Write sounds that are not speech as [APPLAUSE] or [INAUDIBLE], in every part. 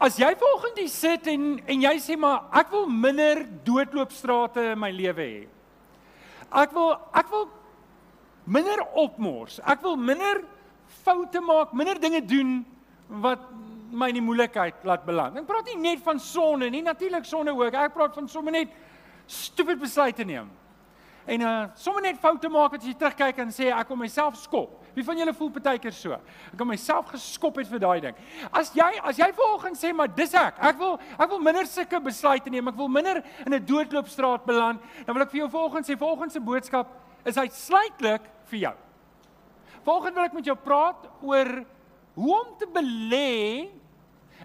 As jy volgens hier sit en en jy sê maar ek wil minder doodloopstrate in my lewe hê. Ek wil ek wil minder opmors. Ek wil minder foute maak, minder dinge doen wat my in die moeilikheid laat beland. Ek praat nie net van sonde nie, natuurlik sonde ook. Ek praat van sommer net stupid besluite neem. En uh sommer net foute maak wat jy terugkyk en sê ek kom myself skop. Wie van julle voel partykeer so? Ek het myself geskop het vir daai ding. As jy as jy volgens sê maar dis ek. Ek wil ek wil minder sulke besluite neem. Ek wil minder in 'n doodloopstraat beland. Dan wil ek vir jou volgens sê volgens se boodskap is uitsluitlik vir jou. Volgens wil ek met jou praat oor hoe om te belê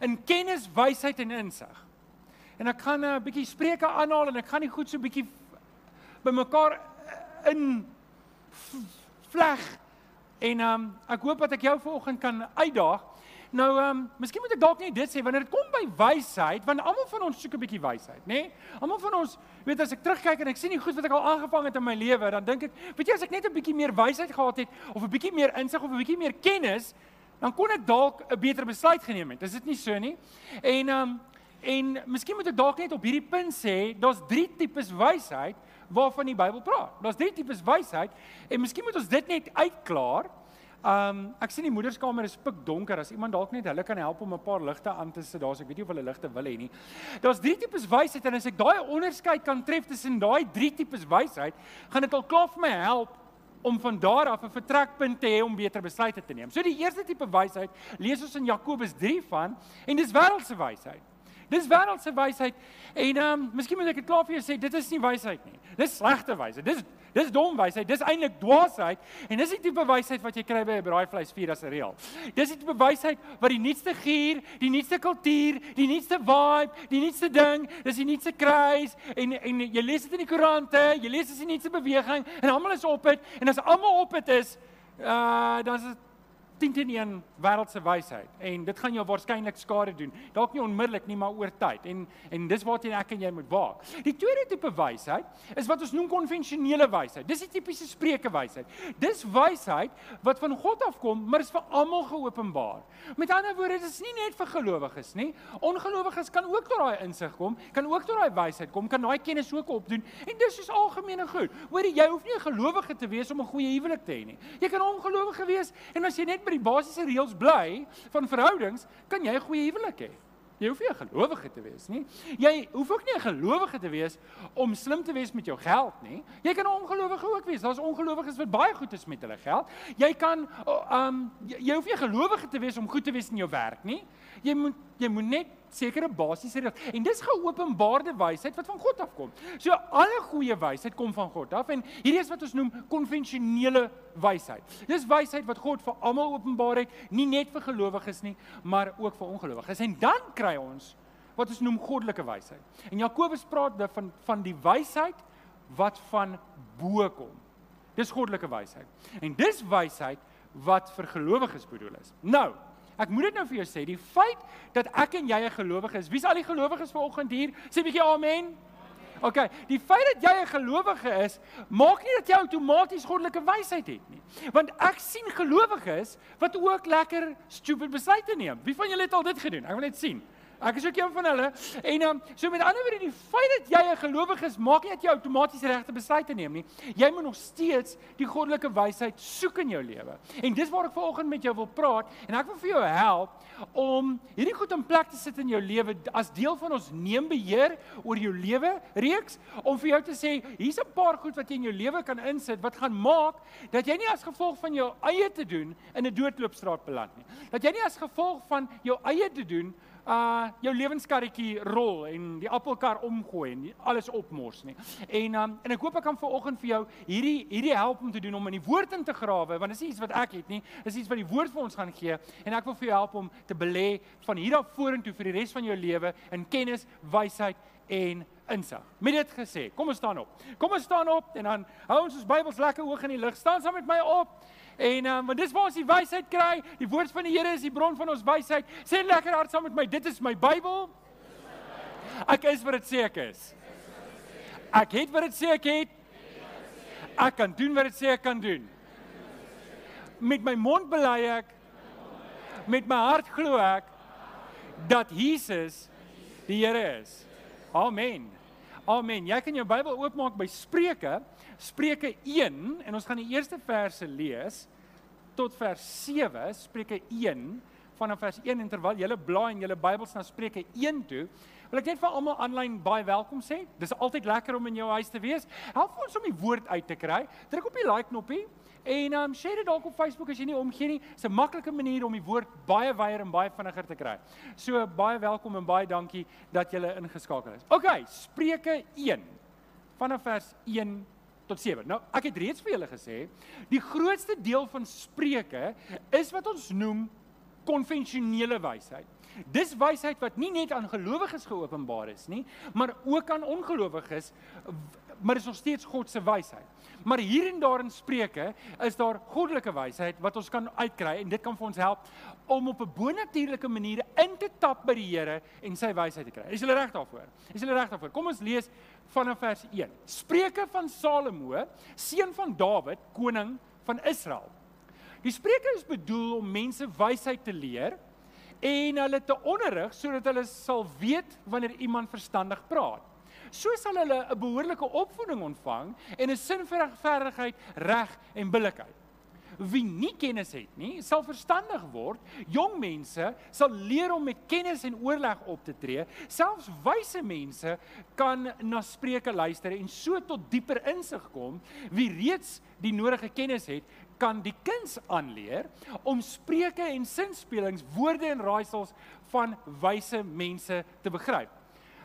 in kennis, wysheid en insig. En ek gaan 'n bietjie spreuke aanhaal en ek gaan nie goed so bietjie bymekaar in vleg En ehm um, ek hoop dat ek jou vanoggend kan uitdaag. Nou ehm um, miskien moet ek dalk net dit sê wanneer dit kom by wysheid, want almal van ons soek 'n bietjie wysheid, nê? Nee? Almal van ons, weet as ek terugkyk en ek sien die goed wat ek al aangevang het in my lewe, dan dink ek, weet jy as ek net 'n bietjie meer wysheid gehad het of 'n bietjie meer insig of 'n bietjie meer kennis, dan kon ek dalk 'n beter besluit geneem het. Is dit nie so nie? En ehm um, en miskien moet ek dalk net op hierdie punt sê, daar's drie tipes wysheid waarvan die Bybel praat. Daar's drie tipes wysheid en miskien moet ons dit net uitklaar. Um ek sien die moederskamer is pik donker. As iemand dalk net hulle kan help om 'n paar ligte aan te sit daar. So ek weet nie of hulle ligte wil hê nie. Daar's drie tipes wysheid en as ek daai onderskeid kan tref tussen daai drie tipes wysheid, gaan dit al klaar vir my help om van daar af 'n vertrekpunt te hê om beter besluite te neem. So die eerste tipe wysheid lees ons in Jakobus 3 van en dis wêreldse wysheid. Dis wêreldse wysheid en ehm um, miskien moet ek dit klaar vir jou sê, dit is nie wysheid nie. Dis slegte wysheid. Dis dis dom wysheid. Dis eintlik dwaasheid en dis die tipe wysheid wat jy kry by 'n braaivleisvuur as 'n reël. Dis die tipe wysheid wat die nuutste gier, die nuutste kultuur, die nuutste vibe, die nuutste ding, dis die nuutste kruis en en jy lees dit in die koerante, jy lees dit in die nuutste beweging en almal is op dit en as almal op dit is, uh dan is dit 10 teen 1 wêreldse wysheid en dit gaan jou waarskynlik skade doen. Dalk nie onmiddellik nie, maar oor tyd. En en dis waarteen ek en jy moet waak. Die tweede tipe wysheid is wat ons noem konvensionele wysheid. Dis die tipiese spreuke wysheid. Dis wysheid wat van God afkom, maar is vir almal geopenbaar. Met ander woorde, dit is nie net vir gelowiges nie. Ongelowiges kan ook tot daai insig kom, kan ook tot daai wysheid kom, kan daai kennis ook opdoen. En dis is algemene goed. Hoorie, jy hoef nie 'n gelowige te wees om 'n goeie huwelik te hê nie. Jy kan ongelowige wees en as jy net by die basiese reëls bly van verhoudings, kan jy 'n goeie huwelik hê. Jy hoef nie 'n gelowige te wees nie. Jy hoef ook nie 'n gelowige te wees om slim te wees met jou geld nie. Jy kan 'n ongelowige ook wees. Daar's ongelowiges wat baie goed is met hulle geld. Jy kan um jy hoef nie 'n gelowige te wees om goed te wees in jou werk nie. Jy moet jy moet net sekere basiese reëls. En dis geopenbaarde wysheid wat van God afkom. So alle goeie wysheid kom van God af en hierdie is wat ons noem konvensionele wysheid. Dis wysheid wat God vir almal openbaar het, nie net vir gelowiges nie, maar ook vir ongelowiges. En dan kry ons wat ons noem goddelike wysheid. En Jakobus praat van van die wysheid wat van bo kom. Dis goddelike wysheid. En dis wysheid wat vir gelowiges bedoel is. Nou, Ek moet dit nou vir jou sê, die feit dat ek en jy 'n gelowige is. Wie's al die gelowiges vanoggend hier? Sê 'n bietjie amen. OK, die feit dat jy 'n gelowige is, maak nie dat jy outomaties goddelike wysheid het nie. Want ek sien gelowiges wat ook lekker stupid besluite neem. Wie van julle het al dit gedoen? Ek wil net sien. Ek is ook een van hulle. En um, so met ander woorde, die feit dat jy 'n gelowige is, maak nie dat jy outomaties regte besluite neem nie. Jy moet nog steeds die goddelike wysheid soek in jou lewe. En dis waar ek vanoggend met jou wil praat en ek wil vir jou help om hierdie goed in plek te sit in jou lewe as deel van ons neem beheer oor jou lewe reeks om vir jou te sê, hier's 'n paar goed wat jy in jou lewe kan insit wat gaan maak dat jy nie as gevolg van jou eie te doen in 'n doodloopstraat beland nie. Dat jy nie as gevolg van jou eie te doen uh jou lewenskarretjie rol en die appelkar omgooi en alles opmors nie. En um en ek hoop ek kan vanoggend vir jou hierdie hierdie help om te doen om in die woord in te grawe want dit is iets wat ek het nie, dis iets wat die woord vir ons gaan gee en ek wil vir jou help om te belê van hier af vorentoe vir die res van jou lewe in kennis, wysheid en insig. Met dit gesê, kom ons staan op. Kom ons staan op en dan hou ons ons Bybels lekker hoog in die lug. Staan saam met my op. En um, want dis waar ons die wysheid kry. Die woord van die Here is die bron van ons wysheid. Sê lekker hard saam met my. Dit is my Bybel. Ek is wat dit sê ek is. Ek het wat dit sê ek het. Ek kan doen wat dit sê ek kan doen. Met my mond bely ek. Met my hart glo ek dat Jesus die Here is. Amen. Amen. Jy kan jou Bybel oopmaak by Spreuke, Spreuke 1 en ons gaan die eerste verse lees tot vers 7, Spreuke 1 vanaf vers 1 en terwyl julle blaai in julle Bybels na Spreuke 1 toe, wil ek net vir almal aanlyn baie welkom sê. Dis altyd lekker om in jou huis te wees. Help ons om die woord uit te kry. Druk op die like knoppie en um share dit dalk op Facebook as jy nie omgee nie. Dis 'n maklike manier om die woord baie wyer en baie vinniger te kry. So baie welkom en baie dankie dat julle ingeskakel is. OK, Spreuke 1 vanaf vers 1 tot 7. Nou, ek het reeds vir julle gesê, die grootste deel van Spreuke is wat ons noem konvensionele wysheid. Dis wysheid wat nie net aan gelowiges geopenbaar is nie, maar ook aan ongelowiges, maar is nog steeds God se wysheid. Maar hier en daar in Spreuke is daar goddelike wysheid wat ons kan uitkry en dit kan vir ons help om op 'n bonatuurlike manier in te tap by die Here en sy wysheid te kry. Is jy reg daarvoor? Is jy reg daarvoor? Kom ons lees vanaf vers 1. Spreuke van Salomo, seun van Dawid, koning van Israel. Die Spreuke is bedoel om mense wysheid te leer en hulle te onderrig sodat hulle sal weet wanneer iemand verstandig praat. So sal hulle 'n behoorlike opvoeding ontvang en 'n sin vir regverdigheid, reg en billikheid. Wie nie kennis het nie, sal verstandig word. Jong mense sal leer om met kennis en oorleg op te tree. Selfs wyse mense kan na spreuke luister en so tot dieper insig kom. Wie reeds die nodige kennis het, kan die kuns aanleer om spreuke en sinspelings, woorde en raaisels van wyse mense te begryp.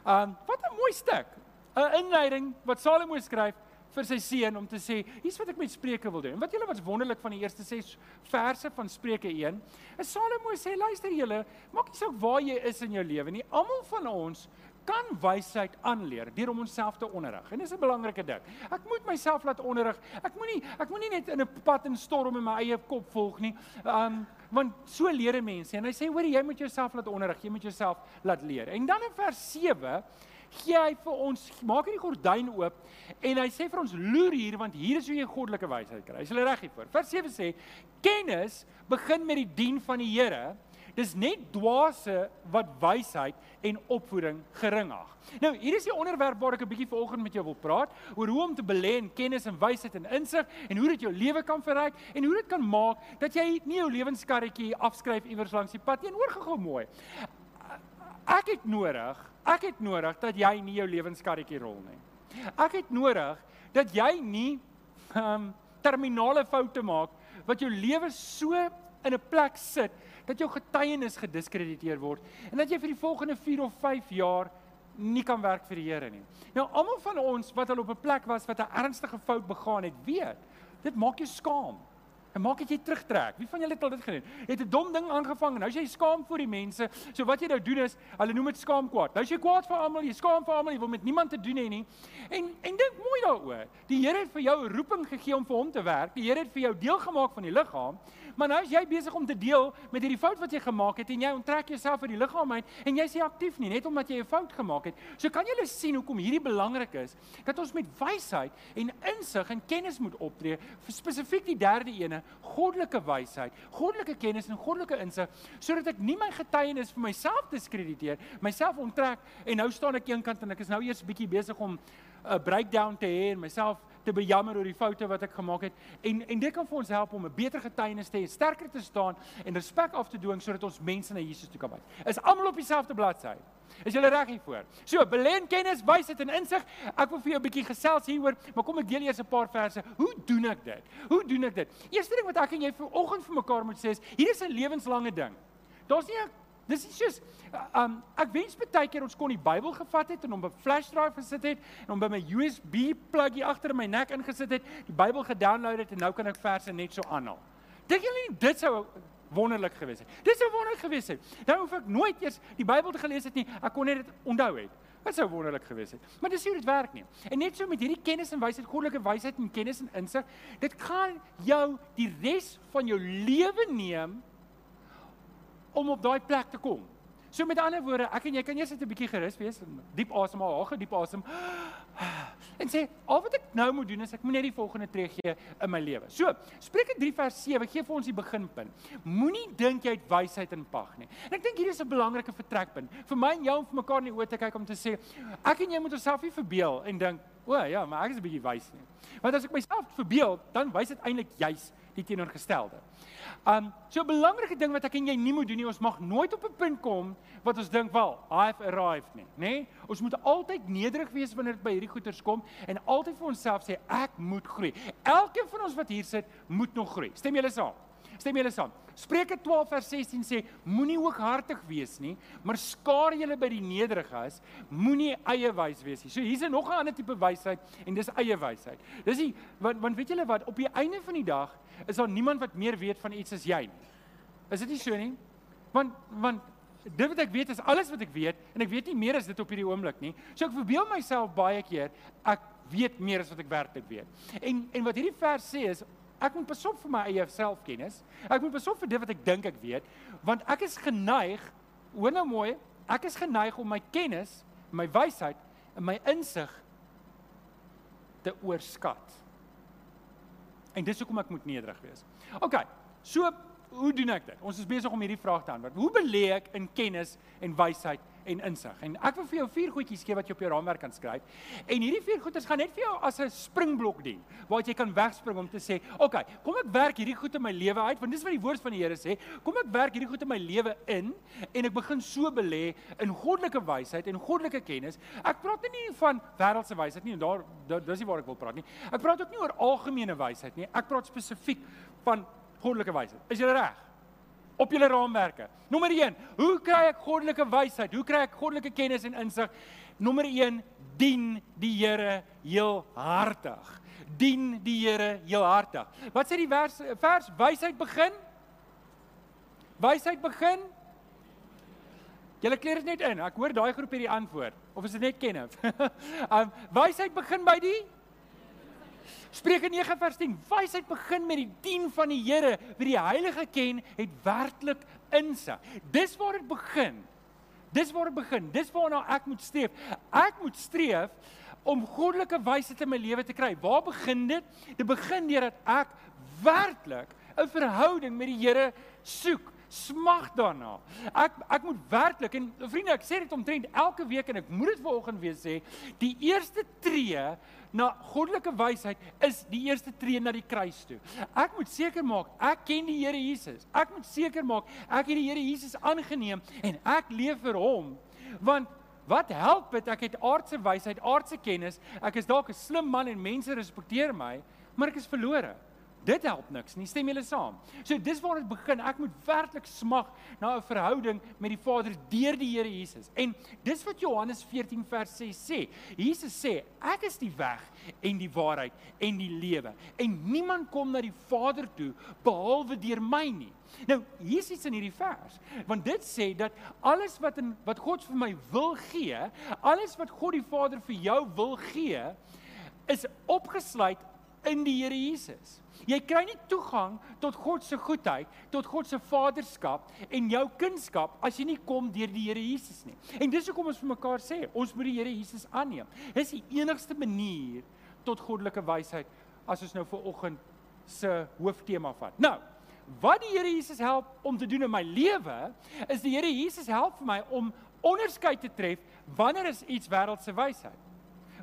Um wat 'n mooi stuk. 'n Inleiding wat Salomo skryf vir sy seun om te sê, hier's wat ek met Spreuke wil doen. En wat julle wat wonderlik van die eerste 6 verse van Spreuke 1, is Salomo sê, luister julle, maak nie saak waar jy is in jou lewe nie. Almal van ons kan wysheid aanleer deur om onsself te onderrig. En dis 'n belangrike ding. Ek moet myself laat onderrig. Ek moenie ek moenie net in 'n pad en storm in my eie kop volg nie. Um want so leer mense. En hy sê hoor jy moet jouself laat onderrig. Jy moet jouself laat leer. En dan in vers 7 gee hy vir ons maak hy die gordyn oop en hy sê vir ons loer hier want hier is hoe jy goddelike wysheid kry. Is hulle reg hiervoor? Vers 7 sê kennis begin met die dien van die Here Dis net dwaase wat wysheid en opvoeding gering ag. Nou, hier is die onderwerp waar ek 'n bietjie vanoggend met jou wil praat oor hoe om te belê in kennis en wysheid en insig en hoe dit jou lewe kan verryk en hoe dit kan maak dat jy nie jou lewenskarretjie afskryf iewers langs die pad nie en oorgegaan mooi. Ek het nodig, ek het nodig dat jy nie jou lewenskarretjie rol nie. Ek het nodig dat jy nie um terminale foute maak wat jou lewe so in 'n plek sit dat jou getuienis gediskrediteer word en dat jy vir die volgende 4 of 5 jaar nie kan werk vir die Here nie. Nou almal van ons wat al op 'n plek was wat 'n ernstige fout begaan het, weet, dit maak jou skaam. En maak dit jy terugtrek. Wie van julle het al dit gedoen? Het 'n dom ding aangevang en nou is jy skaam vir die mense. So wat jy nou doen is, hulle noem dit skaam kwaad. Nou is jy kwaad vir almal, jy skaam vir almal, jy wil met niemand te doen hê nie. En en dink mooi daaroor. Die Here het vir jou 'n roeping gegee om vir hom te werk. Die Here het vir jou deel gemaak van die liggaam. Maar nou is jy besig om te deel met hierdie fout wat jy gemaak het en jy onttrek jouself uit die liggaam uit en jy's nie aktief nie net omdat jy 'n fout gemaak het. So kan jy sien hoekom hierdie belangrik is dat ons met wysheid en insig en kennis moet optree, spesifiek die derde ene goddelike wysheid, goddelike kennis en goddelike insig sodat ek nie my getuienis vir myself diskrediteer, myself onttrek en nou staan ek eenkant en ek is nou eers bietjie besig om 'n breakdown te hê en myself te bejammer oor die foute wat ek gemaak het en en dit kan vir ons help om 'n beter getuienis te hê, sterker te staan en respek af te dwing sodat ons mense na Jesus toe kan wy. Is almal op dieselfde bladsy? Is julle reg hiervoor? So, belen kennis, wysheid en insig. Ek wil vir jou 'n bietjie gesels hieroor, maar kom ek deel eers 'n paar verse. Hoe doen ek dit? Hoe doen ek dit? Eerste ding wat ek en jy vanoggend vir mekaar moet sê is, hier is 'n lewenslange ding. Daar's nie 'n Dis nie soos um ek wens baie keer ons kon die Bybel gevat het en hom op 'n flash drive gesit het en hom by my USB pluggie agter my nek ingesit het, die Bybel gedownload het en nou kan ek verse net so aanhaal. Dink julle nie dit sou wonderlik gewees het. Dit sou wonderlik gewees het. Dan hoef ek nooit eers die Bybel te gelees het nie. Ek kon net dit onthou het. Dit sou wonderlik gewees het. Maar dis hoe dit werk nie. En net so met hierdie kennis en wysheid, goddelike wysheid en kennis en insig, dit gaan jou die res van jou lewe neem om op daai plek te kom. So met ander woorde, ek en jy kan eers net 'n bietjie gerus wees diep asemhaal, haal gediep asem. En sê al wat ek nou moet doen is ek moet net die volgende tree gee in my lewe. So, Spreuke 3 vers 7 gee vir ons die beginpunt. Moenie dink jy het wysheid in pag nie. En ek dink hier is 'n belangrike vertrekpunt vir my en jou om vir mekaar in die oë te kyk om te sê ek en jy moet onsself nie verbeel en dink, "O ja, maar ek is 'n bietjie wys nie." Want as ek myself verbeel, dan wys dit eintlik juis die teenoorgestelde. Um so 'n belangrike ding wat ek en jy nie moet doen nie, ons mag nooit op 'n punt kom wat ons dink, "Wel, I've arrived" nie, nê? Nee? Ons moet altyd nederig wees wanneer dit by hierdie goeters kom en altyd vir onsself sê, "Ek moet groei." Elkeen van ons wat hier sit, moet nog groei. Stem julle saam? Stem julle saam? Spreuke 12 vers 16 sê moenie hooghartig wees nie, maar skaar julle by die nederiges, moenie eie wys wees nie. So hier's nog 'n ander tipe wysheid en dis eie wysheid. Dis die want want weet julle wat op die einde van die dag is daar niemand wat meer weet van iets as jy nie. Is dit nie so nie? Want want dit wat ek weet is alles wat ek weet en ek weet nie meer as dit op hierdie oomblik nie. So ek verbeel myself baie keer ek weet meer as wat ek werklik weet. En en wat hierdie vers sê is Ek moet pasop vir my eie selfkennis. Ek moet pasop vir dit wat ek dink ek weet, want ek is geneig, hoor nou mooi, ek is geneig om my kennis, my wysheid en my insig te oorskat. En dis hoekom ek moet nederig wees. OK. So, hoe doen ek dit? Ons is besig om hierdie vraag te antwoord. Hoe belê ek in kennis en wysheid en insig. En ek wil vir jou vier goedjies gee wat jy op jou raamwerk kan skryf. En hierdie vier goeders gaan net vir jou as 'n springblok dien waar jy kan wegspring om te sê, "Oké, okay, kom ek werk hierdie goed in my lewe uit want dis wat die woord van die Here sê. Kom ek werk hierdie goed in my lewe in en ek begin so belê in goddelike wysheid en goddelike kennis. Ek praat nie van wêreldse wysheid nie en daar dis nie waar ek wil praat nie. Ek praat ook nie oor algemene wysheid nie. Ek praat spesifiek van goddelike wysheid. Is jy reg? op julle raamwerke. Nommer 1, hoe kry ek goddelike wysheid? Hoe kry ek goddelike kennis en insig? Nommer 1, dien die Here heel hartig. Dien die Here heel hartig. Wat sê die vers vers wysheid begin? Wysheid begin? Julle kleer dit net in. Ek hoor daai groep hierdie antwoord. Of is dit net Kenneth? [LAUGHS] um wysheid begin by die Spreuke 9 vers 10. Wysheid begin met die dien van die Here, wie die heilige ken, het werklik insig. Dis waar dit begin. Dis waar dit begin. Dis waarna ek moet streef. Ek moet streef om goddelike wysheid in my lewe te kry. Waar begin dit? Dit begin deurdat ek werklik 'n verhouding met die Here soek smag daarna. Ek ek moet werklik en vriende, ek sê dit omtrent elke week en ek moet dit vanoggend weer sê, die eerste tree na goddelike wysheid is die eerste tree na die kruis toe. Ek moet seker maak ek ken die Here Jesus. Ek moet seker maak ek het die Here Jesus aangeneem en ek leef vir hom. Want wat help dit ek het aardse wysheid, aardse kennis, ek is dalk 'n slim man en mense respekteer my, maar ek is verlore. Dit help niks nie. Stem julle saam? So dis waar dit begin. Ek moet werklik smag na 'n verhouding met die Vader deur die Here Jesus. En dis wat Johannes 14 vers 6 sê. Jesus sê, ek is die weg en die waarheid en die lewe. En niemand kom na die Vader toe behalwe deur my nie. Nou, hier is iets in hierdie vers. Want dit sê dat alles wat in wat God vir my wil gee, alles wat God die Vader vir jou wil gee, is opgesluit in die Here Jesus. Jy kry nie toegang tot God se goedheid, tot God se vaderskap en jou kunskap as jy nie kom deur die Here Jesus nie. En dis hoekom ons vir mekaar sê, ons moet die Here Jesus aanneem. Dis die enigste manier tot goddelike wysheid as ons nou vir oggend se hooftema vat. Nou, wat die Here Jesus help om te doen in my lewe, is die Here Jesus help vir my om onderskeid te tref wanneer is iets wêreldse wysheid.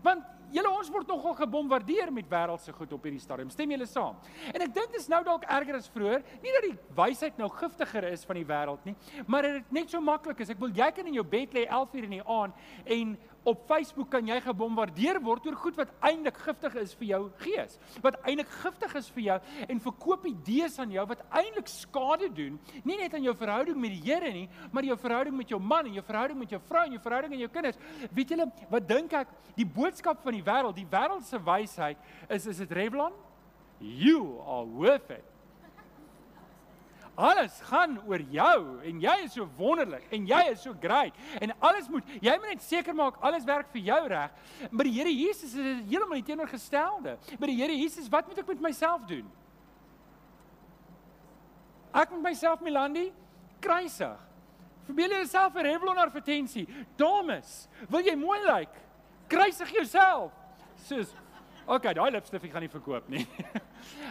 Want julle ons word nogal gebombardeer met wêreldse goed op hierdie stadium. Stem julle saam? En ek dink dit is nou dalk erger as vroeër. Nie dat die wysheid nou giftiger is van die wêreld nie, maar dit net so maklik is. Ek wil jy kan in jou bed lê 11 uur in die aand en op Facebook kan jy gebombardeer word oor goed wat eintlik giftig is vir jou gees. Wat eintlik giftig is vir jou en verkoop idees aan jou wat eintlik skade doen, nie net aan jou verhouding met die Here nie, maar jou verhouding met jou man en jou verhouding met jou vrou en jou verhouding met jou kinders. Weet julle, wat dink ek, die boodskap van die wêreld, die wêreld se wysheid is is dit Revlon? You are worth it. Alles gaan oor jou en jy is so wonderlik en jy is so great en alles moet jy moet net seker maak alles werk vir jou reg. Maar die Here Jesus is heeltemal die teenoorgestelde. By die Here Jesus, wat moet ek met myself doen? Ek moet myself Melandi kruisig. Verbeel jouself 'n Revlon advertensie. Dames, wil jy mooi lyk? Like? Kruisig jouself. Soos Okay, daai lipstif gaan nie verkoop nie. [LAUGHS]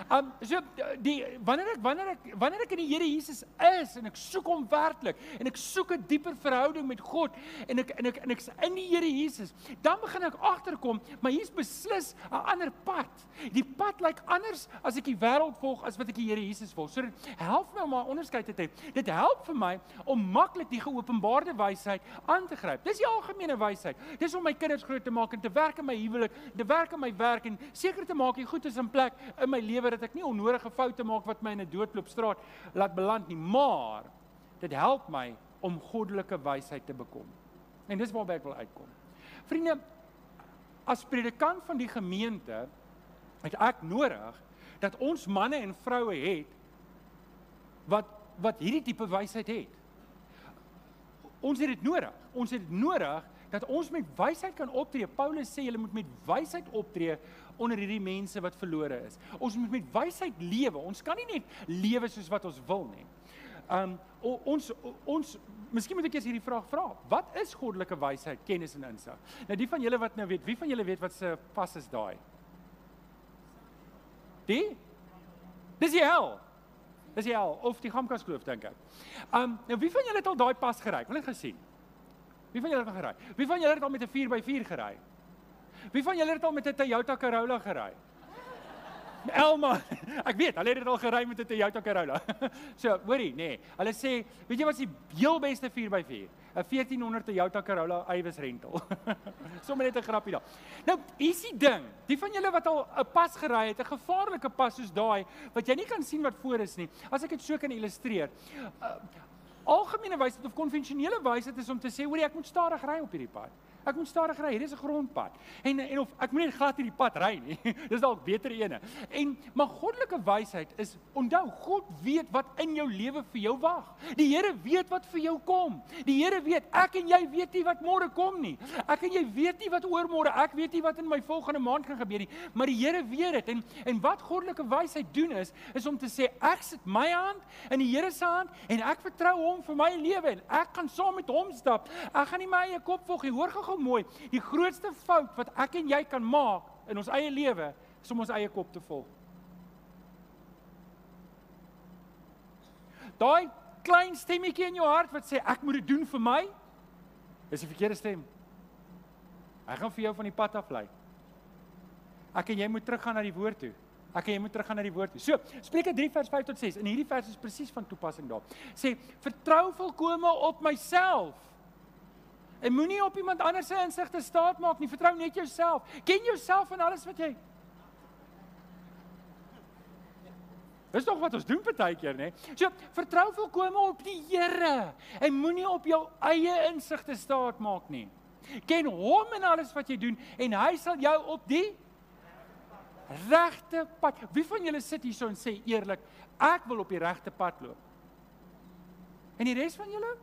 Um so die wanneer ek wanneer ek wanneer ek in die Here Jesus is en ek soek hom werklik en ek soek 'n dieper verhouding met God en ek en ek en ek's in die Here Jesus, dan begin ek agterkom, maar hier's beslis 'n ander pad. Die pad lyk anders as ek die wêreld volg as wat ek die Here Jesus volg. So help my om 'n onderskeid te hê. Dit help vir my om maklik die geopenbaarde wysheid aan te gryp. Dis die algemene wysheid. Dis om my kinders groot te maak en te werk in my huwelik, te werk in my werk en seker te maak die goed is in plek in my lewe dat ek nie onnodige foute maak wat my in 'n doodloopstraat laat beland nie, maar dit help my om goddelike wysheid te bekom. En dis waarby ek wil uitkom. Vriende, as predikant van die gemeente het ek nodig dat ons manne en vroue het wat wat hierdie tipe wysheid het. Ons het dit nodig. Ons het dit nodig dat ons met wysheid kan optree. Paulus sê jy moet met wysheid optree onder hierdie mense wat verlore is. Ons moet met wysheid lewe. Ons kan nie net lewe soos wat ons wil nie. Um ons ons miskien moet ek eers hierdie vraag vra. Wat is goddelike wysheid, kennis en insig? Nou die van julle wat nou weet, wie van julle weet wat se pas is daai? Die? Dis die hel. Dis die hel of die Gamkaskloof dink ek. Um nou wie van julle het al daai pas gery? Wil net gesien. Wie van julle het al gery? Wie van julle het al met 'n 4x4 gery? Wie van julle het al met 'n Toyota Corolla gery? Elma, [LAUGHS] ek weet, hulle het dit al gery met 'n Toyota Corolla. [LAUGHS] So, hoorie, nê. Nee, hulle sê, weet jy wat is die heel beste 4x4? 'n 1400 Toyota Corolla Iwis rental. [LAUGHS] Sommige net 'n grappie daar. Nou, hier's die ding. Die van julle wat al 'n pas gery het, 'n gevaarlike pas soos daai wat jy nie kan sien wat voor is nie. As ek dit so kan illustreer. Uh, algemene wysheid of konvensionele wysheid is om te sê, hoorie, ek moet stadig ry op hierdie pad. Ek moet stadig ry. Hier is 'n grondpad. En en of ek moet nie glad hierdie pad ry nie. [LAUGHS] Dis dalk beter ene. En maar goddelike wysheid is onthou God weet wat in jou lewe vir jou wag. Die Here weet wat vir jou kom. Die Here weet ek en jy weet nie wat môre kom nie. Ek en jy weet nie wat oormôre ek weet nie wat in my volgende maand gaan gebeur nie. Maar die Here weet dit. En en wat goddelike wysheid doen is is om te sê ek sit my hand in die Here se hand en ek vertrou hom vir my lewe en ek gaan saam met hom stap. Ek gaan nie my eie kop volg nie. Hoor gou gou mooi. Die grootste fout wat ek en jy kan maak in ons eie lewe is om ons eie kop te volg. Daai klein stemmetjie in jou hart wat sê ek moet dit doen vir my, is die verkeerde stem. Hy gaan vir jou van die pad af lei. Ek en jy moet teruggaan na die woord toe. Ek en jy moet teruggaan na die woord toe. So, Spreuke 3 vers 5 tot 6. In hierdie vers is presies van toepassing daar. Sê vertrou volkome op myself. En moenie op iemand anders se insigte staat maak nie. Vertrou net jouself. Ken jouself en alles wat jy Dis tog wat ons doen partykeer, nê? So, vertrou volkome op die Here en moenie op jou eie insigte staat maak nie. Ken hom en alles wat jy doen en hy sal jou op die regte pad. Wie van julle sit hierso en sê eerlik, ek wil op die regte pad loop? En die res van julle?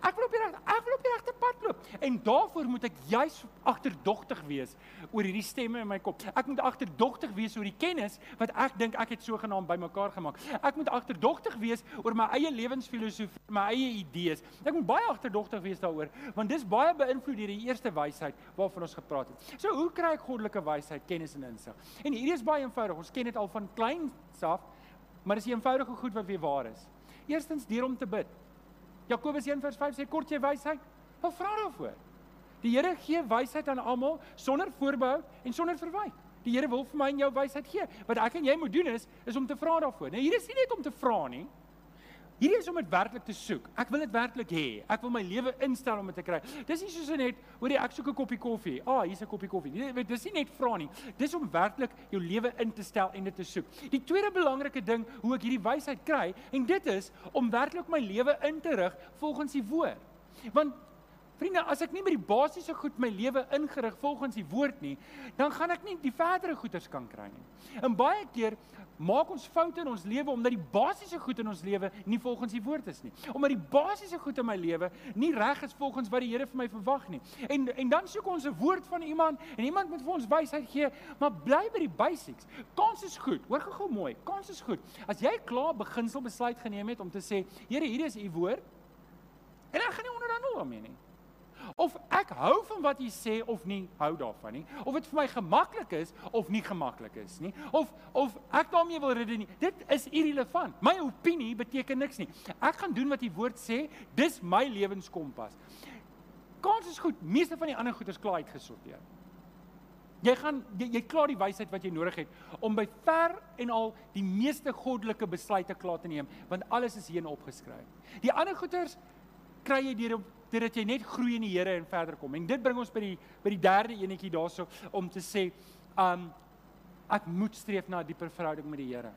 Ek wil op die regte ek wil op die regte pad loop. En daarvoor moet ek juis agterdogtig wees oor hierdie stemme in my kop. Ek moet agterdogtig wees oor die kennis wat ek dink ek het sogenaamd bymekaar gemaak. Ek moet agterdogtig wees oor my eie lewensfilosofie, my eie idees. Ek moet baie agterdogtig wees daaroor, want dis baie beïnvloed deur die eerste wysheid waarvan ons gepraat het. So hoe kry ek goddelike wysheid, kennis en insig? En hierdie is baie eenvoudig. Ons ken dit al van kleins af, maar dis 'n eenvoudige goed wat weer waar is. Eerstens deur om te bid. Jakobus 1:5 sê kort jy wysheid, wel vra daarvoor. Die Here gee wysheid aan almal sonder voorbehou en sonder verwyte. Die Here wil vir my en jou wysheid gee. Wat ek en jy moet doen is is om te vra daarvoor. Nou hier is nie net om te vra nie. Hierdie is om dit werklik te soek. Ek wil dit werklik hê. Ek wil my lewe instel om dit te kry. Dis nie soos net, hoorie, ek soek 'n koppie koffie. Ah, hier's 'n koppie koffie. Nee, dis nie net vra nie. Dis om werklik jou lewe in te stel en dit te soek. Die tweede belangrike ding hoe ek hierdie wysheid kry, en dit is om werklik my lewe in te rig volgens die woord. Want Vriende, as ek nie met die basiese goed my lewe ingerig volgens die woord nie, dan gaan ek nie die verdere goeders kan kry nie. En baie keer maak ons foute in ons lewe omdat die basiese goed in ons lewe nie volgens die woord is nie. Omdat die basiese goed in my lewe nie reg is volgens wat die Here vir my verwag nie. En en dan soek ons 'n woord van iemand en iemand moet vir ons wysheid gee, maar bly by die basics. Kans is goed. Hoor gou mooi. Kans is goed. As jy klaar beginsel besluit geneem het om te sê, Here, hier is u woord. En ek gaan nie onderhandel daarmee nie. Of ek hou van wat jy sê of nie hou daarvan nie. Of dit vir my gemaklik is of nie gemaklik is nie. Of of ek daarmee wil redeneer. Dit is irrelevant. My opinie beteken niks nie. Ek gaan doen wat die woord sê. Dis my lewenskompas. Kans is goed. Meeste van die ander goeders klaar uitgesorteer. Jy gaan jy, jy klaar die wysheid wat jy nodig het om by ver en al die meeste goddelike besluite klaar te neem, want alles is hierin opgeskryf. Die ander goeders kry jy deur deurdat jy net groei in die Here en verder kom. En dit bring ons by die by die derde enetjie daarso om te sê, um ek moet streef na 'n dieper verhouding met die Here.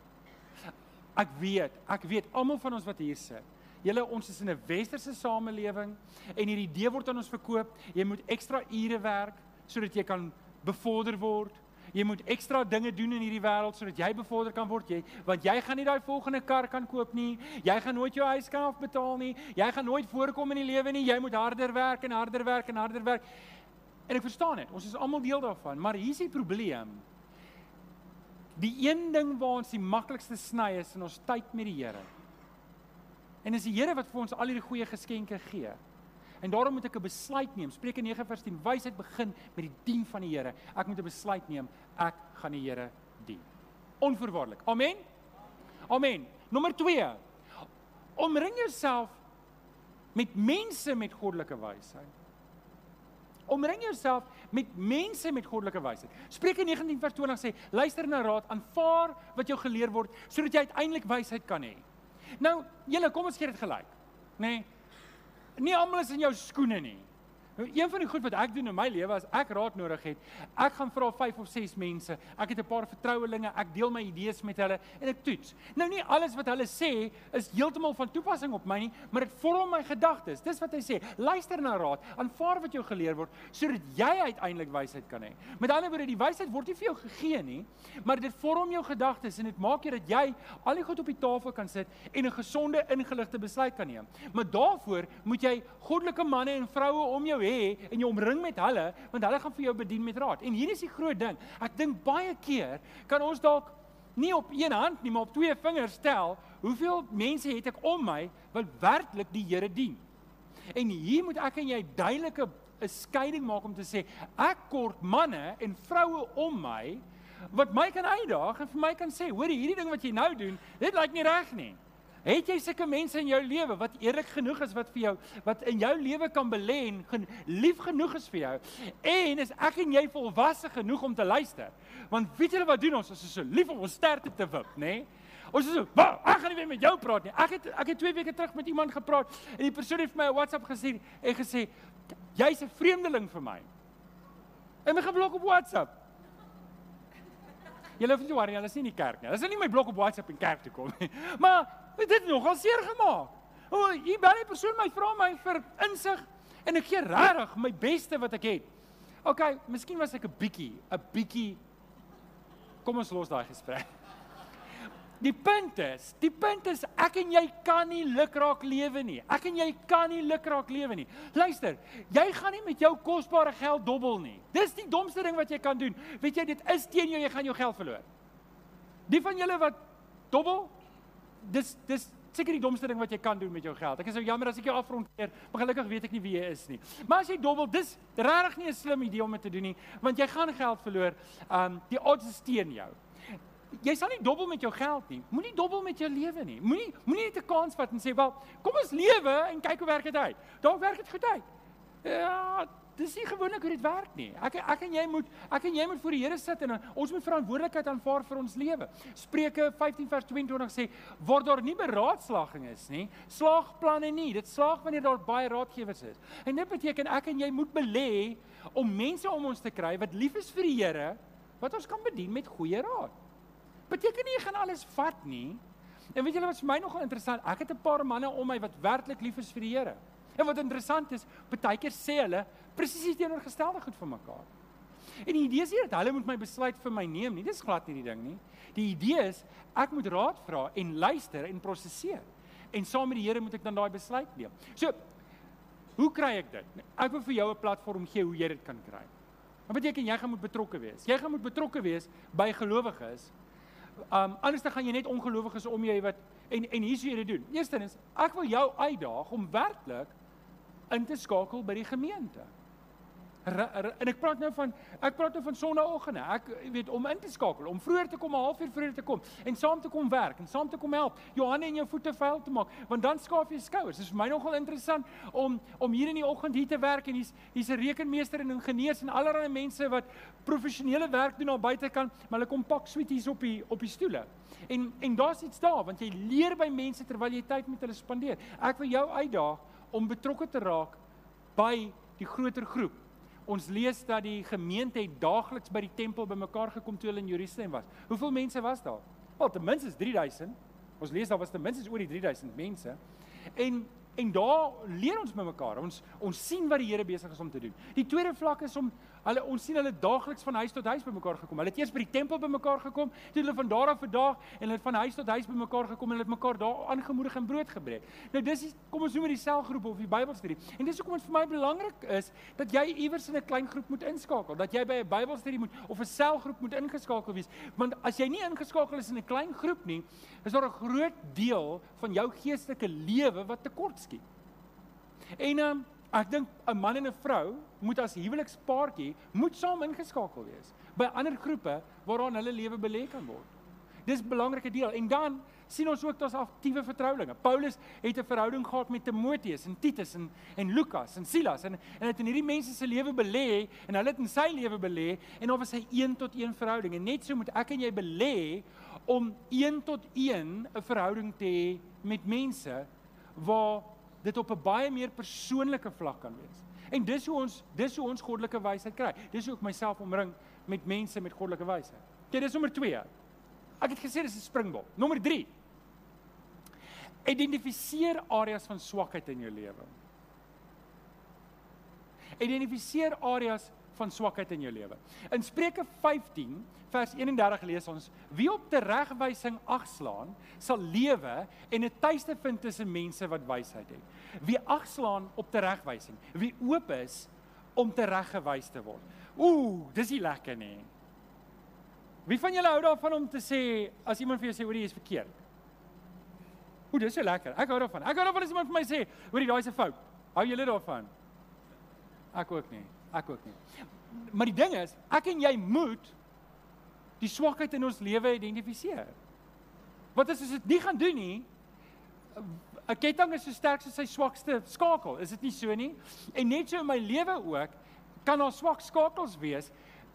Ek weet, ek weet almal van ons wat hier sit. Julle ons is in 'n westerse samelewing en hierdie idee word aan ons verkoop, jy moet ekstra ure werk sodat jy kan bevorder word. Jy moet ekstra dinge doen in hierdie wêreld sodat jy bevorder kan word. Jy want jy gaan nie daai volgende kar kan koop nie. Jy gaan nooit jou huis kan afbetaal nie. Jy gaan nooit voorkom in die lewe nie. Jy moet harder werk en harder werk en harder werk. En ek verstaan dit. Ons is almal deel daarvan, maar hier is die probleem. Die een ding waar ons die maklikste sny is in ons tyd met die Here. En dis die Here wat vir ons al hierdie goeie geskenke gee. En daarom moet ek 'n besluit neem. Spreuke 9 vers 10. Wysheid begin met die dien van die Here. Ek moet 'n besluit neem. Ek gaan die Here dien. Onvoorwaardelik. Amen. Amen. Nommer 2. Omring jouself met mense met goddelike wysheid. Omring jouself met mense met goddelike wysheid. Spreuke 19 vers 20 sê: "Luister na raad, aanvaar wat jou geleer word, sodat jy uiteindelik wysheid kan hê." Nou, julle, kom ons gee dit gelyk. Nê? Nee, Nie almal is in jou skoene nie. Nou een van die goed wat ek doen in my lewe as ek raad nodig het, ek gaan vra 5 of 6 mense. Ek het 'n paar vertrouelinge, ek deel my idees met hulle en ek toets. Nou nie alles wat hulle sê is heeltemal van toepassing op my nie, maar dit vorm my gedagtes. Dis wat hy sê. Luister na raad, aanvaar wat jou geleer word sodat jy uiteindelik wysheid kan hê. Met ander woorde, die wysheid word nie vir jou gegee nie, maar dit vorm jou gedagtes en dit maak jy dat jy al die goed op die tafel kan sit en 'n gesonde ingeligte besluit kan neem. Maar daarvoor moet jy goddelike manne en vroue om jou hê en jy omring met hulle want hulle gaan vir jou bedien met raad. En hier is die groot ding. Ek dink baie keer kan ons dalk nie op een hand nie, maar op twee vingers tel hoeveel mense het ek om my wat werklik die Here dien. En hier moet ek en jy duidelike 'n skeiding maak om te sê ek kort manne en vroue om my wat my kan uitdaag en vir my kan sê, hoor hierdie ding wat jy nou doen, dit lyk nie reg nie. Het jy sulke mense in jou lewe wat eerlik genoeg is wat vir jou wat in jou lewe kan belê en gen, lief genoeg is vir jou? En is ek en jy volwasse genoeg om te luister? Want weet julle wat doen ons? Ons is so lief om ons ster te wip, nê? Nee? Ons is so, "Wag, ek gaan nie weer met jou praat nie." Ek het ek het 2 weke terug met iemand gepraat en die persoon het vir my 'n WhatsApp gestuur en gesê, "Jy's 'n vreemdeling vir my." En my geblok op WhatsApp. Julle hoef nie te worry, hulle is nie in die kerk nie. Hulle is nie my blok op WhatsApp in kerk toe kom nie. Maar dit het nogal seer gemaak. O, oh, bel 'n persoon my vra my vir insig en ek gee regtig my beste wat ek het. OK, miskien was ek 'n bietjie, 'n bietjie Kom ons los daai gesprek. Die punt is, die punt is ek en jy kan nie lukraak lewe nie. Ek en jy kan nie lukraak lewe nie. Luister, jy gaan nie met jou kosbare geld dobbel nie. Dis die domste ding wat jy kan doen. Weet jy, dit is teen jou, jy gaan jou geld verloor. Die van julle wat dobbel, dis dis seker die domste ding wat jy kan doen met jou geld. Ek is so jammer as ek jou afronteer, maar gelukkig weet ek nie wie jy is nie. Maar as jy dobbel, dis regtig nie 'n slim idee om dit te doen nie, want jy gaan geld verloor. Um die odds is teen jou jy sal nie dobbel met jou geld nie. Moenie dobbel met jou lewe nie. Moenie moenie net 'n kans vat en sê, "Wel, kom ons lewe en kyk hoe werk dit uit." Dalk werk dit goed uit. Ja, dis nie gewoonlik hoe dit werk nie. Ek ek en jy moet ek en jy moet voor die Here sit en ons moet verantwoordelikheid aanvaar vir ons lewe. Spreuke 15 vers 22 sê, "Word daar nie beraadslaging is nie, slaag planne nie. Dit slaag wanneer daar baie raadgewers is." En dit beteken ek en jy moet belê om mense om ons te kry wat lief is vir die Here, wat ons kan bedien met goeie raad beteken nie jy gaan alles vat nie. En weet julle wat vir my nogal interessant, ek het 'n paar manne om my wat werklik lief is vir die Here. En wat interessant is, baie keer sê hulle presies die teenoorgestelde goed vir mekaar. En die idee is nie dat hulle moet my besluit vir my neem nie. Dis glad nie die ding nie. Die idee is ek moet raad vra en luister en prosesseer. En saam met die Here moet ek dan daai besluit neem. So hoe kry ek dit? Ek wil vir jou 'n platform gee hoe jy dit kan kry. Wat beteken jy gaan moet betrokke wees? Jy gaan moet betrokke wees by gelowiges Um anders dan gaan jy net ongelowiges om jou wat en en hier sou jy dit doen. Eerstens, ek wil jou uitdaag om werklik in te skakel by die gemeente. En ek praat nou van ek praat nou van sonnaandoggende. Ek weet om in te skakel, om vroeër te kom, 'n halfuur vroeër te kom en saam te kom werk en saam te kom help, jou hande en jou voete vuil te maak, want dan skaaf jy skouers. Dit is vir my nogal interessant om om hier in die oggend hier te werk en hier's hier's 'n rekenmeester en ingenieurs en allerlei mense wat professionele werk doen aan buitekant, maar hulle kom pak sweeties op die op die stoele. En en daar's iets daar want jy leer by mense terwyl jy tyd met hulle spandeer. Ek wil jou uitdaag om betrokke te raak by die groter groep Ons lees dat die gemeente het daagliks by die tempel bymekaar gekom toe hulle in Jerusalem was. Hoeveel mense was daar? Wel, ten minste 3000. Ons lees daar was ten minste oor die 3000 mense. En En daar leer ons met mekaar. Ons ons sien wat die Here besig is om te doen. Die tweede vlak is om hulle ons sien hulle daagliks van huis tot huis bymekaar gekom. Hulle het eers by die tempel bymekaar gekom, toe hulle van daar af vir dag en hulle het van huis tot huis bymekaar gekom en hulle het mekaar daar aangemoedig en brood gebreek. Nou dis die, kom ons noem dit die selgroep of die Bybelstudie. En dis hoekom dit vir my belangrik is dat jy iewers in 'n klein groep moet inskakel, dat jy by 'n Bybelstudie moet of 'n selgroep moet ingeskakel wees. Want as jy nie ingeskakel is in 'n klein groep nie, is daar 'n groot deel van jou geestelike lewe wat tekort skiet. En um, ek dink 'n man en 'n vrou moet as huwelikspaartjie moet saam ingeskakel wees by ander groepe waaraan hulle lewe belê kan word. Dis 'n belangrike deel. En dan sien ons ook daar's aktiewe vertroulinge. Paulus het 'n verhouding gehad met Timoteus en Titus en en Lukas en Silas en en het in hierdie mense se lewe belê en hulle het in sy lewe belê en of was hy een tot een verhouding. En net so moet ek en jy belê om een tot een 'n verhouding te hê met mense waar dit op 'n baie meer persoonlike vlak kan wees. En dis hoe ons dis hoe ons goddelike wysheid kry. Dis hoe ek myself omring met mense met goddelike wysheid. Dit is nommer 2. Ek het gesê dis 'n springbok. Nommer 3. Identifiseer areas van swakheid in jou lewe. Identifiseer areas van swakheid in jou lewe. In Spreuke 15 vers 31 lees ons: Wie op teregwysing agslaan, sal lewe en 'n tuiste vind tussen mense wat wysheid het. Wie agslaan op teregwysing, wie oop is om tereggewys te word. Ooh, dis nie lekker nie. Wie van julle hou daarvan om te sê as iemand vir jou sê hoor jy is verkeerd? Ooh, dis so lekker. Ek hou daarvan. Ek hou daarvan as iemand vir my sê hoor jy daai is 'n fout. Hou julle daarvan? Ek ook nie. Ek ook nie. Maar die ding is, ek en jy moet die swakheid in ons lewe identifiseer. Wat as ons dit nie gaan doen nie? 'n Ketting is so sterk soos sy swakste skakel, is dit nie so nie? En net so in my lewe ook kan daar swak skakels wees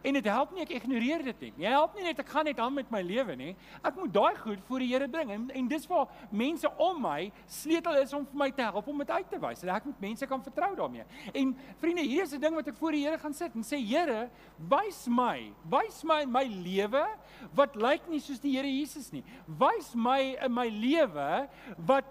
En dit help nie ek ignoreer dit nie. Jy help nie net ek gaan net aan met my lewe nie. Ek moet daai goed voor die Here bring. En, en dis waar mense om my sleutel is om vir my te help om dit uit te wys. Dat ek met mense kan vertrou daarmee. En vriende, hier is 'n ding wat ek voor die Here gaan sit en sê Here, wys my, wys my in my lewe wat lyk nie soos die Here Jesus nie. Wys my in my lewe wat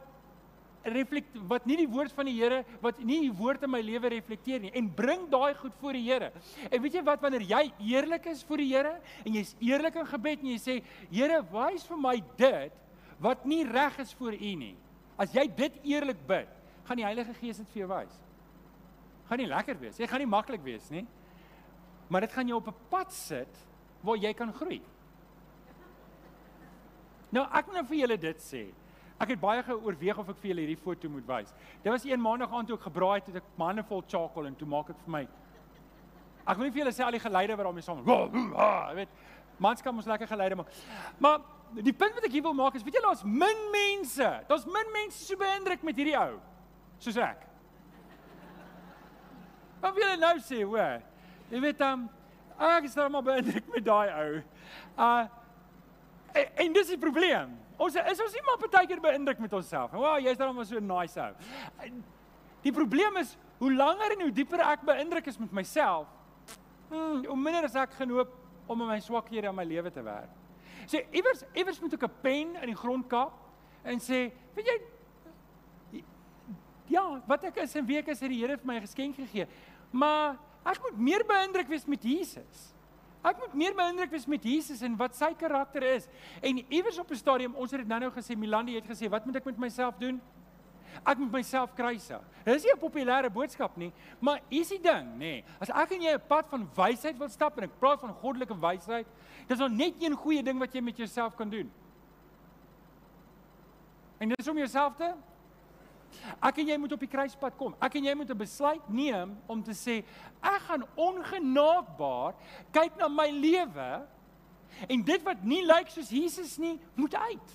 reflekt wat nie die woord van die Here wat nie die woord in my lewe reflekteer nie en bring daai goed voor die Here. En weet jy wat wanneer jy eerlik is voor die Here en jy's eerlik in gebed en jy sê Here wys vir my dit wat nie reg is voor U nie. As jy dit eerlik bid, gaan die Heilige Gees dit vir jou wys. Gaan nie lekker wees. Jy gaan nie maklik wees nie. Maar dit gaan jou op 'n pad sit waar jy kan groei. Nou ek moet nou vir julle dit sê. Ek het baie geoorweeg of ek vir julle hierdie foto moet wys. Dit was een maandag aand toe ek gebraai het, het ek manne vol charcoal en toe maak ek vir my Ek wil nie vir julle sê al die geleide wat daarmee saam. Jy weet, mans kan ons lekker geleide maak. Maar die punt wat ek hier wil maak is, weet julle, daar's min mense. Daar's min mense so beïndruk met hierdie ou soos ek. Wat wil julle nou sê, hoor? Jy weet dan um, ek is nou maar beïndruk met daai ou. Uh en, en dis die probleem. Ons is ons nie maar partykeer beïndruk met onsself. Wow, jy's dan maar so nice ou. Die probleem is hoe langer en hoe dieper ek beïndruk is met myself, hmm, hoe minder is ek genoop om in my swakhede in my lewe te werk. So iewers iewers moet ek 'n pen in die grond kap en sê, weet jy Ja, wat ek is en wie ek is, het die Here vir my geskenk gegee. Maar ek moet meer beïndruk wees met Jesus. Ek moet meer beïndruk wees met Jesus en wat sy karakter is. En iewers op 'n stadium, ons het dit nou-nou gesê, Milandi het gesê, wat moet ek met myself doen? Ek moet myself kruisig. Dit is nie 'n populêre boodskap nie, maar is die ding, nê. Nee, as ek en jy 'n pad van wysheid wil stap en ek praat van goddelike wysheid, dis al net een goeie ding wat jy met jouself kan doen. En dit is om jouself te Ek en jy moet op die kruispunt kom. Ek en jy moet 'n besluit neem om te sê ek gaan ongenaakbaar kyk na my lewe en dit wat nie lyk soos Jesus nie, moet uit.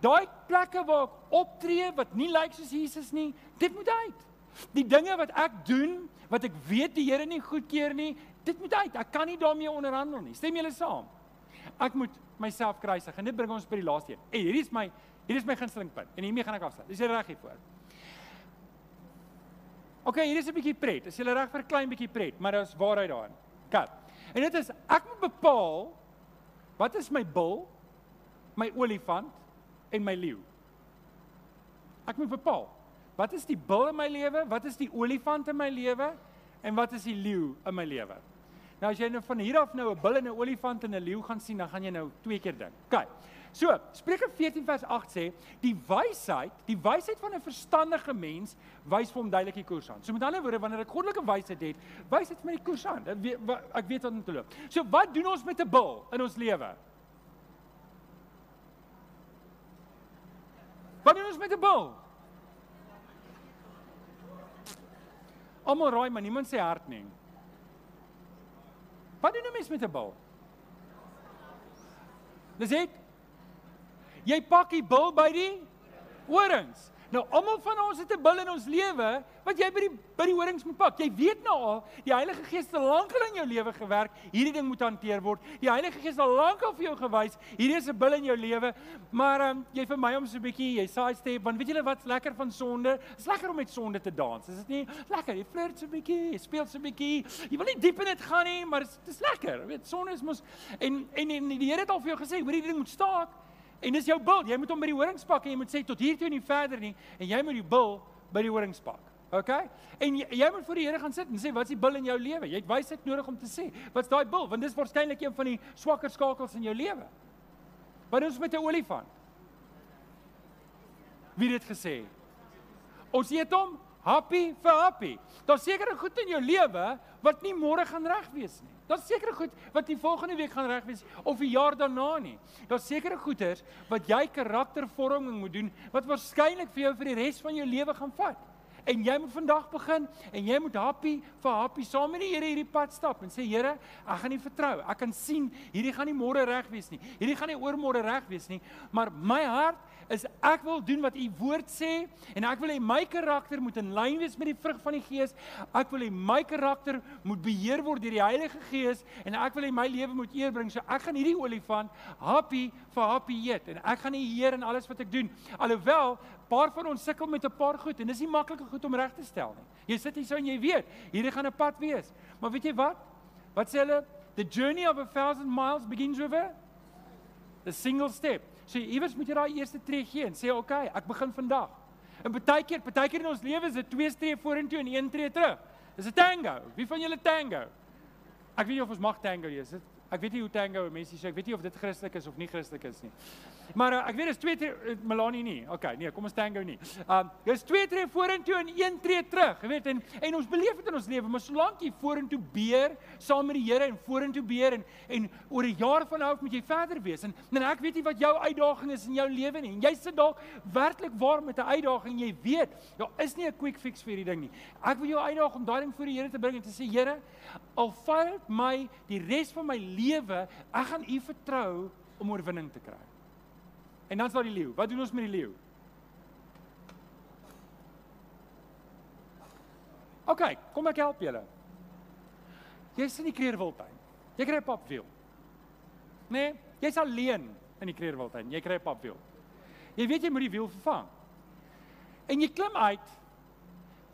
Daai plekke waar ek optree wat nie lyk soos Jesus nie, dit moet uit. Die dinge wat ek doen wat ek weet die Here nie goedkeur nie, dit moet uit. Ek kan nie daarmee onderhandel nie. Stem julle saam? Ek moet myself kruisig en dit bring ons by die laaste een. En hierdie is my Hier is my gunsteling punt en hiermee gaan ek afsluit. Dis reg hier voor. OK, hier is 'n bietjie pret. Is jy reg vir 'n klein bietjie pret, maar daar's waarheid daarin. Kat. En dit is ek moet bepaal wat is my bil, my olifant en my leeu. Ek moet bepaal wat is die bil in my lewe, wat is die olifant in my lewe en wat is die leeu in my lewe. Nou as jy nou van hier af nou 'n bil en 'n olifant en 'n leeu gaan sien, dan gaan jy nou twee keer dink. OK. So, Spreuke 14 vers 8 sê, die wysheid, die wysheid van 'n verstandige mens wys vir hom duidelik die koers aan. So met ander woorde, wanneer ek goddelike wysheid het, wys dit vir my die koers aan. Ek weet ek weet wat om te loop. So, wat doen ons met 'n bil in ons lewe? Wat doen ons met 'n bil? Almal raai, maar niemand sê hart nie. Wat doen 'n mens met 'n bil? Dis dit. Jy pak die bil by die horings. Nou almal van ons het 'n bil in ons lewe wat jy by die by die horings moet pak. Jy weet nou al, die Heilige Gees het lankal in jou lewe gewerk. Hierdie ding moet hanteer word. Die Heilige Gees het lankal vir jou gewys, hierdie is 'n bil in jou lewe. Maar ehm um, jy vir my om so 'n bietjie, jy side step, want weet julle wat's lekker van sonde? Dit's lekker om met sonde te dans. Is dit nie? Lekker, jy flirt so 'n bietjie, jy speel so 'n bietjie. Jy wil nie diep in dit gaan nie, maar dit is lekker. Weet, sonde is mos en en, en die Here het al vir jou gesê, hoor hierdie ding moet staak. En dis jou bil. Jy moet hom by die horings pak en jy moet sê tot hier toe en nie verder nie en jy moet die bil by die horings pak. OK? En jy, jy moet voor die Here gaan sit en sê wat's die bil in jou lewe? Jy het wysheid nodig om te sê. Wat's daai bil? Want dis waarskynlik een van die swakker skakels in jou lewe. Wat doen ons met 'n olifant? Wie het dit gesê? Ons eet hom happy vir happy. Daar's sekere goed in jou lewe wat nie môre gaan reg wees nie. Daar's sekere goed wat die volgende week gaan reg wees of die jaar daarna nie. Daar's sekere goeters wat jy karaktervorming moet doen wat waarskynlik vir jou vir die res van jou lewe gaan vat. En jy moet vandag begin en jy moet happy vir happy saam met die Here hierdie pad stap en sê Here, ek gaan nie vertrou. Ek kan sien hierdie gaan nie môre reg wees nie. Hierdie gaan nie oormôre reg wees nie, maar my hart is ek wil doen wat u woord sê en ek wil hê my karakter moet in lyn wees met die vrug van die Gees. Ek wil hê my karakter moet beheer word deur die Heilige Gees en ek wil hê my lewe moet eer bring. So ek gaan hierdie olifant happy vir happy eet en ek gaan die Here in alles wat ek doen. Alhoewel paar van ons sukkel met 'n paar goed en dis nie maklike goed om reg te stel nie. Jy sit hier so en jy weet, hierdie gaan 'n pad wees. Maar weet jy wat? Wat sê hulle? The journey of a thousand miles begins with a, a single step. So iewers moet jy daai eerste tree gee en sê oké, okay, ek begin vandag. En baie keer, baie keer in ons lewe is dit twee tree vorentoe en een tree terug. Dis 'n tango. Wie van julle tango? Ek weet nie of ons mag tango dit Ek weet nie hoe tango mense sê, ek weet nie of dit Christelik is of nie Christelik is nie. Maar uh, ek weet dis twee tree uh, Melanie nie. Okay, nee, kom ons tango nie. Um dis twee tree vorentoe en een tree terug, jy weet en en ons beleef dit in ons lewe, maar solank jy vorentoe beer saam met die Here en vorentoe beer en en oor 'n jaar van nou af moet jy verder wees. En en ek weet nie wat jou uitdaging is in jou lewe nie. En jy sit dalk werklik waar met 'n uitdaging jy weet, daar is nie 'n quick fix vir hierdie ding nie. Ek wil jou uitdaag om daai ding voor die Here te bring en te sê, Here, al val my die res van my lewe, ek gaan U vertrou om oorwinning te kry. En dan is daar die leeu. Wat doen ons met die leeu? OK, kom ek help julle. Jy's in die kreerwiltuin. Jy kry papwiel. Nee, jy's alleen in die kreerwiltuin. Jy kry papwiel. Jy weet jy moet die wiel vervang. En jy klim uit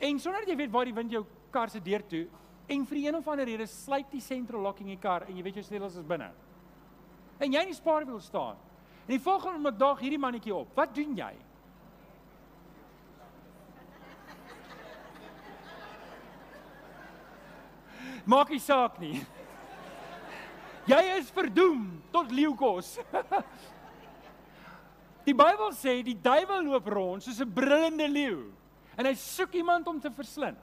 en sonder dat jy weet waar die wind jou kar se deur toe en vir een of ander rede sluit die central locking die kar en jy weet jou sleutels is binne. En jy in die spaarwiel staan. En die volgende oomblik daag hierdie mannetjie op. Wat doen jy? Maak nie saak nie. Jy is verdoem tot leeukos. [LAUGHS] Die Bybel sê die duiwel loop rond soos 'n brullende leeu en hy soek iemand om te verslind.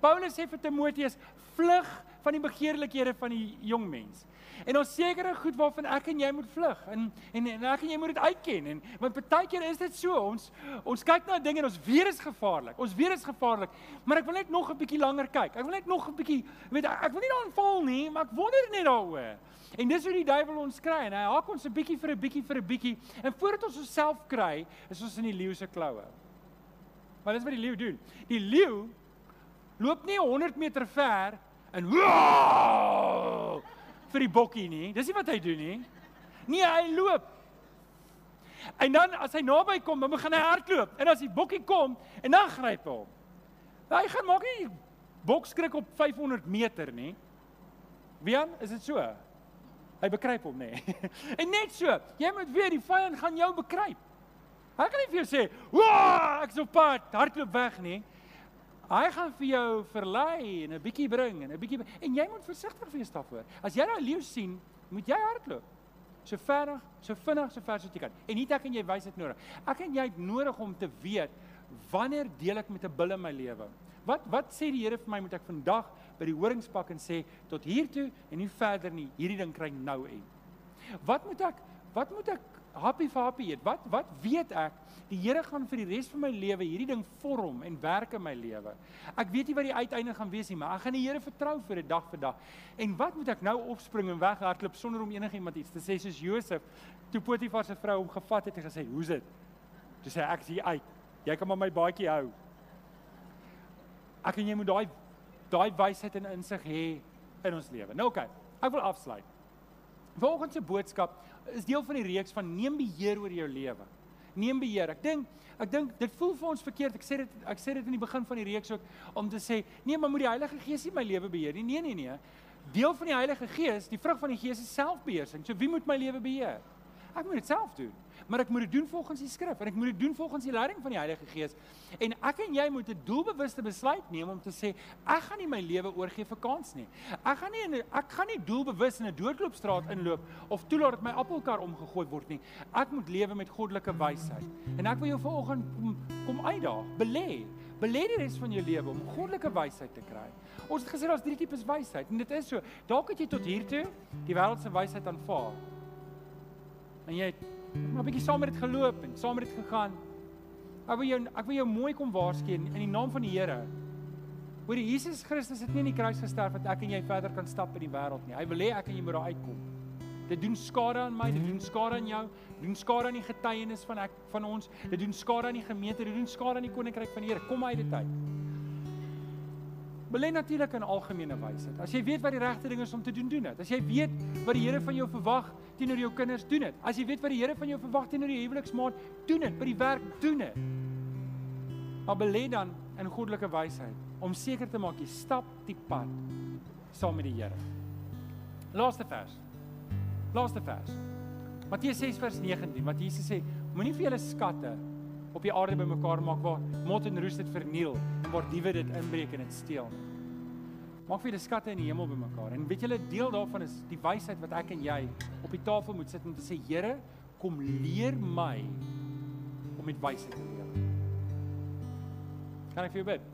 Paulus sê vir Timoteus, vlug van die begeerlikhede van die jong mens. En ons sekere goed waarvan ek en jy moet vlug en en, en ek en jy moet dit uitken en want baie keer is dit so ons ons kyk na dinge en ons weet dit is gevaarlik. Ons weet dit is gevaarlik, maar ek wil net nog 'n bietjie langer kyk. Ek wil net nog 'n bietjie weet ek wil nie aanval nie, maar ek wonder net daaroor. En dis hoe die duiwel ons kry en hy haak ons 'n bietjie vir 'n bietjie vir 'n bietjie en voordat ons onsself kry, is ons in die leeu se kloue. Maar dis wat die leeu doen. Die leeu loop nie 100 meter ver en vir die bokkie nie. Dis nie wat hy doen nie. Nee, hy loop. En dan as hy naby kom, dan begin hy hardloop. En as die bokkie kom, en dan gryp hy hom. Hy gaan maak nie bokskrik op 500 meter nie. Wian, is dit so? Hy bekruip hom nê. Nee. [LAUGHS] en net so, jy moet weet die vyand gaan jou bekruip. Hy kan nie vir jou sê, "Woah, ek's op pad, hardloop weg nie." Hy gaan vir jou verlei en 'n bietjie bring en 'n bietjie en jy moet versigtig wees daarvoor. As jy daai leeu sien, moet jy hardloop. So vinnig, so vinnig, so ver as jy kan. En nie ek en jy wys dit nodig. Ek en jy het nodig om te weet wanneer deel ek met 'n bil in my lewe. Wat wat sê die Here vir my moet ek vandag by die horingspak en sê tot hier toe en nie verder nie. Hierdie ding kry nou en. Wat moet ek wat moet ek happy vir happy eet? Wat wat weet ek die Here gaan vir die res van my lewe hierdie ding vorm en werk in my lewe. Ek weet nie wat die uiteinde gaan wees nie, maar ek gaan die Here vertrou vir dit dag vir dag. En wat moet ek nou opspring en weghardloop sonder om enigiemand iets te sê soos Josef toe Potifar se vrou hom gevat het en gesê, "Hoe's dit?" Toe sê ek, "Ek is hier uit. Jy kan maar my baadjie hou." Ek en jy moet daai daai wysheid en insig hê in ons lewe. Nou oké, okay, ek wil afsluit. Volgens se boodskap is deel van die reeks van neem beheer oor jou lewe neem beheer. Ek dink ek dink dit voel vir ons verkeerd. Ek sê dit ek sê dit in die begin van die reeks ook om te sê, nee, maar moet die Heilige Gees nie my lewe beheer nie. Nee, nee, nee. Deel van die Heilige Gees, die vrug van die Gees is selfbeheersing. So wie moet my lewe beheer? Ek moet dit self doen maar ek moet dit doen volgens die skrif en ek moet dit doen volgens die leiding van die Heilige Gees. En ek en jy moet 'n doelbewuste besluit neem om te sê ek gaan nie my lewe oorgee vir kans nie. Ek gaan nie ek gaan nie doelbewus in 'n doodloopstraat inloop of toelaat dat my appelkar omgegooi word nie. Ek moet lewe met goddelike wysheid. En ek wil jou vanoggend kom, kom uitdaag, belê. Belê die res van jou lewe om goddelike wysheid te kry. Ons het gesê daar's drie tipes wysheid en dit is so. Dalk het jy tot hier toe die wêreld se wysheid aanvaar. En jy het 'n bietjie saam met dit geloop en saam met dit gegaan. Ek wil jou ek wil jou mooi kom waarsku in die naam van die Here. Hoor die Jesus Christus het nie in die kruis gesterf dat ek en jy verder kan stap in die wêreld nie. Hy wil hê ek en jy moet daar uitkom. Dit doen skade aan my, dit doen skade aan jou, dit doen skade aan die getuienis van ek van ons, dit doen skade aan die gemeente, dit doen skade aan die koninkryk van die Here. Kom uit dit uit. Belê natuurlik in algemene wysheid. As jy weet wat die regte ding is om te doen, doen dit. As jy weet wat die Here van jou verwag teenoor jou kinders, doen dit. As jy weet wat die Here van jou verwag teenoor die huweliksmaat, doen dit. By die werk, doen dit. Maar belê dan in goddelike wysheid om seker te maak jy stap die pad saam met die Here. Laaste vers. Laaste vers. Matteus 6 vers 19 wat Jesus sê, moenie vir julle skatte op die aarde bymekaar maak waar mot en roes dit verniel en waar diewe dit inbreek en dit steel. Maak vir die skatte in die hemel bymekaar. En weet julle deel daarvan is die wysheid wat ek en jy op die tafel moet sit om te sê Here, kom leer my om met wysheid te leef. Kan ek vir jou bid?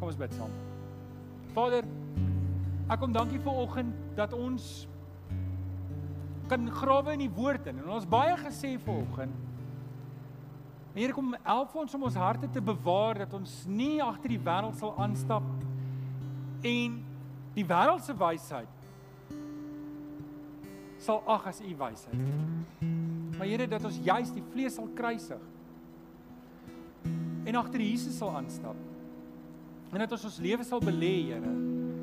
Kom ons bid saam. Vader, ek kom dankie vir oggend dat ons kan grawe in die woord in. En ons baie gesê vanoggend Here kom help ons om ons harte te bewaar dat ons nie agter die wêreld sal aanstap en die wêreldse wysheid sal ag as u wysheid. Maar Here dat ons juis die vlees sal kruisig en agter Jesus sal aanstap. En dat ons ons lewe sal belê, Here.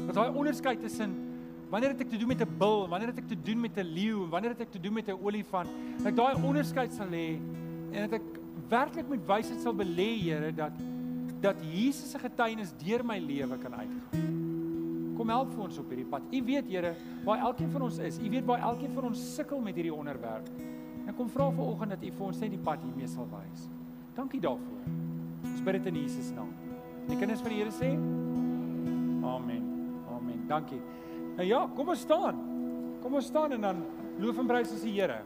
Dat daai onderskeid tussen wanneer het ek te doen met 'n bil, wanneer het ek te doen met 'n leeu, wanneer het ek te doen met 'n olifant, dat daai onderskeid sal hê en dat ek werklik met wysheid sal belê, Here, dat dat Jesus se getuienis deur my lewe kan uitgaan. Kom help vir ons op hierdie pad. U weet, Here, waar elkeen van ons is. U weet waar elkeen van ons sukkel met hierdie onderwerp. En kom vra vanoggend dat U vir ons net die pad hiermee sal wys. Dankie daarvoor. Ons bid dit in Jesus naam. Die kinders van die Here sê: Amen. Amen. Dankie. Nou ja, kom ons staan. Kom ons staan en dan loof en prys ons die Here.